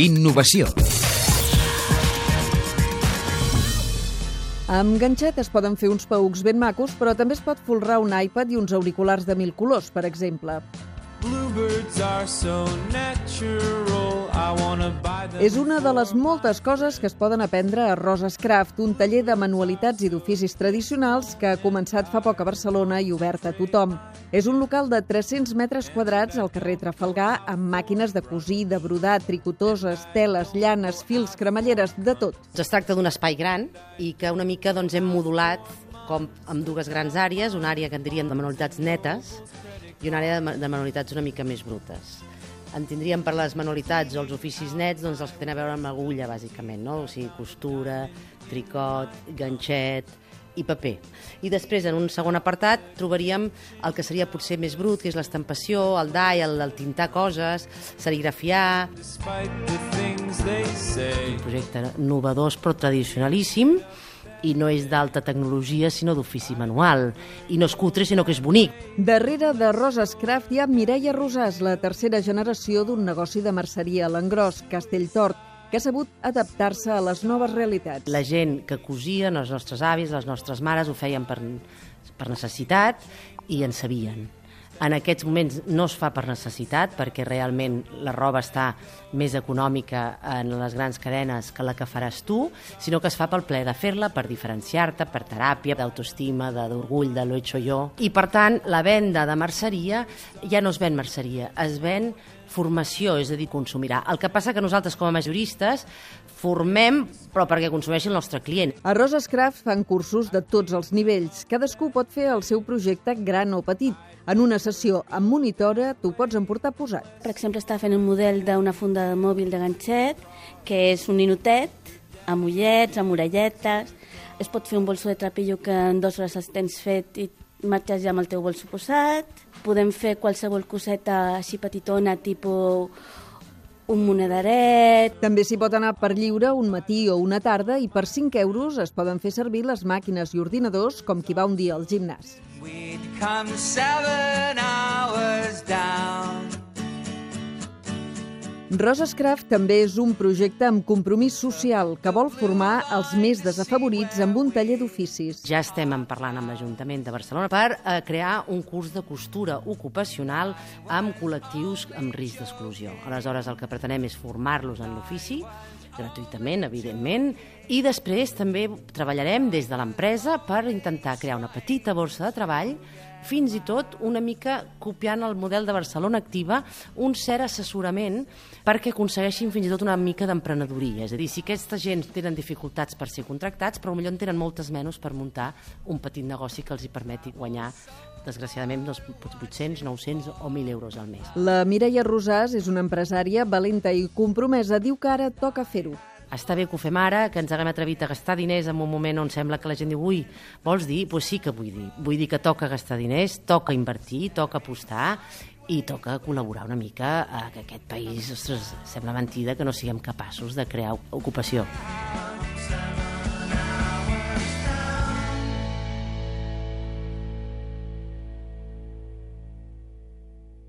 Innovació. Amb ganxet es poden fer uns paucs ben macos, però també es pot folrar un iPad i uns auriculars de mil colors, per exemple. Bluebirds are so natural. És una de les moltes coses que es poden aprendre a Roses Craft, un taller de manualitats i d'oficis tradicionals que ha començat fa poc a Barcelona i obert a tothom. És un local de 300 metres quadrats al carrer Trafalgar amb màquines de cosir, de brodar, tricotoses, teles, llanes, fils, cremalleres, de tot. Es tracta d'un espai gran i que una mica doncs, hem modulat com amb dues grans àrees, una àrea que en diríem de manualitats netes i una àrea de manualitats una mica més brutes. En tindríem per les manualitats o els oficis nets doncs, els que tenen a veure amb agulla, bàsicament, no? o sigui, costura, tricot, ganxet i paper. I després, en un segon apartat, trobaríem el que seria potser més brut, que és l'estampació, el dai, el, el tintar coses, serigrafiar, say. projecte novedós però tradicionalíssim i no és d'alta tecnologia sinó d'ofici manual. I no és cutre sinó que és bonic. Darrere de Roses Craft hi ha Mireia Rosàs, la tercera generació d'un negoci de merceria a l'engròs, Castelltort, que ha sabut adaptar-se a les noves realitats. la gent que cosien, els nostres avis, les nostres mares ho feien per, per necessitat i en sabien en aquests moments no es fa per necessitat perquè realment la roba està més econòmica en les grans cadenes que la que faràs tu, sinó que es fa pel plaer de fer-la, per diferenciar-te, per teràpia, d'autoestima, d'orgull, de lo hecho yo. I per tant, la venda de merceria ja no es ven merceria, es ven formació, és a dir, consumirà. El que passa que nosaltres com a majoristes formem però perquè consumeixi el nostre client. A Roses Craft fan cursos de tots els nivells. Cadascú pot fer el seu projecte gran o petit. En una sessió amb monitora t'ho pots emportar posat. Per exemple, està fent un model d'una funda de mòbil de ganxet, que és un ninotet, amb ullets, amb orelletes. Es pot fer un bolso de trapillo que en dues hores els tens fet i marxes ja amb el teu bolso posat. Podem fer qualsevol coseta així petitona, tipus un monederet, També s'hi pot anar per lliure un matí o una tarda i per 5 euros es poden fer servir les màquines i ordinadors com qui va un dia al gimnàs. We'd come seven Roses Craft també és un projecte amb compromís social que vol formar els més desafavorits amb un taller d'oficis. Ja estem en parlant amb l'Ajuntament de Barcelona per eh, crear un curs de costura ocupacional amb col·lectius amb risc d'exclusió. Aleshores, el que pretenem és formar-los en l'ofici, gratuïtament, evidentment, i després també treballarem des de l'empresa per intentar crear una petita borsa de treball fins i tot una mica copiant el model de Barcelona Activa, un cert assessorament perquè aconsegueixin fins i tot una mica d'emprenedoria. És a dir, si aquesta gent tenen dificultats per ser contractats, però potser en tenen moltes menys per muntar un petit negoci que els hi permeti guanyar desgraciadament, doncs, 800, 900 o 1.000 euros al mes. La Mireia Rosàs és una empresària valenta i compromesa. Diu que ara toca fer-ho. Està bé que ho fem ara, que ens haguem atrevit a gastar diners en un moment on sembla que la gent diu ui, vols dir? Doncs pues sí que vull dir. Vull dir que toca gastar diners, toca invertir, toca apostar i toca col·laborar una mica a que aquest país, ostres, sembla mentida que no siguem capaços de crear ocupació.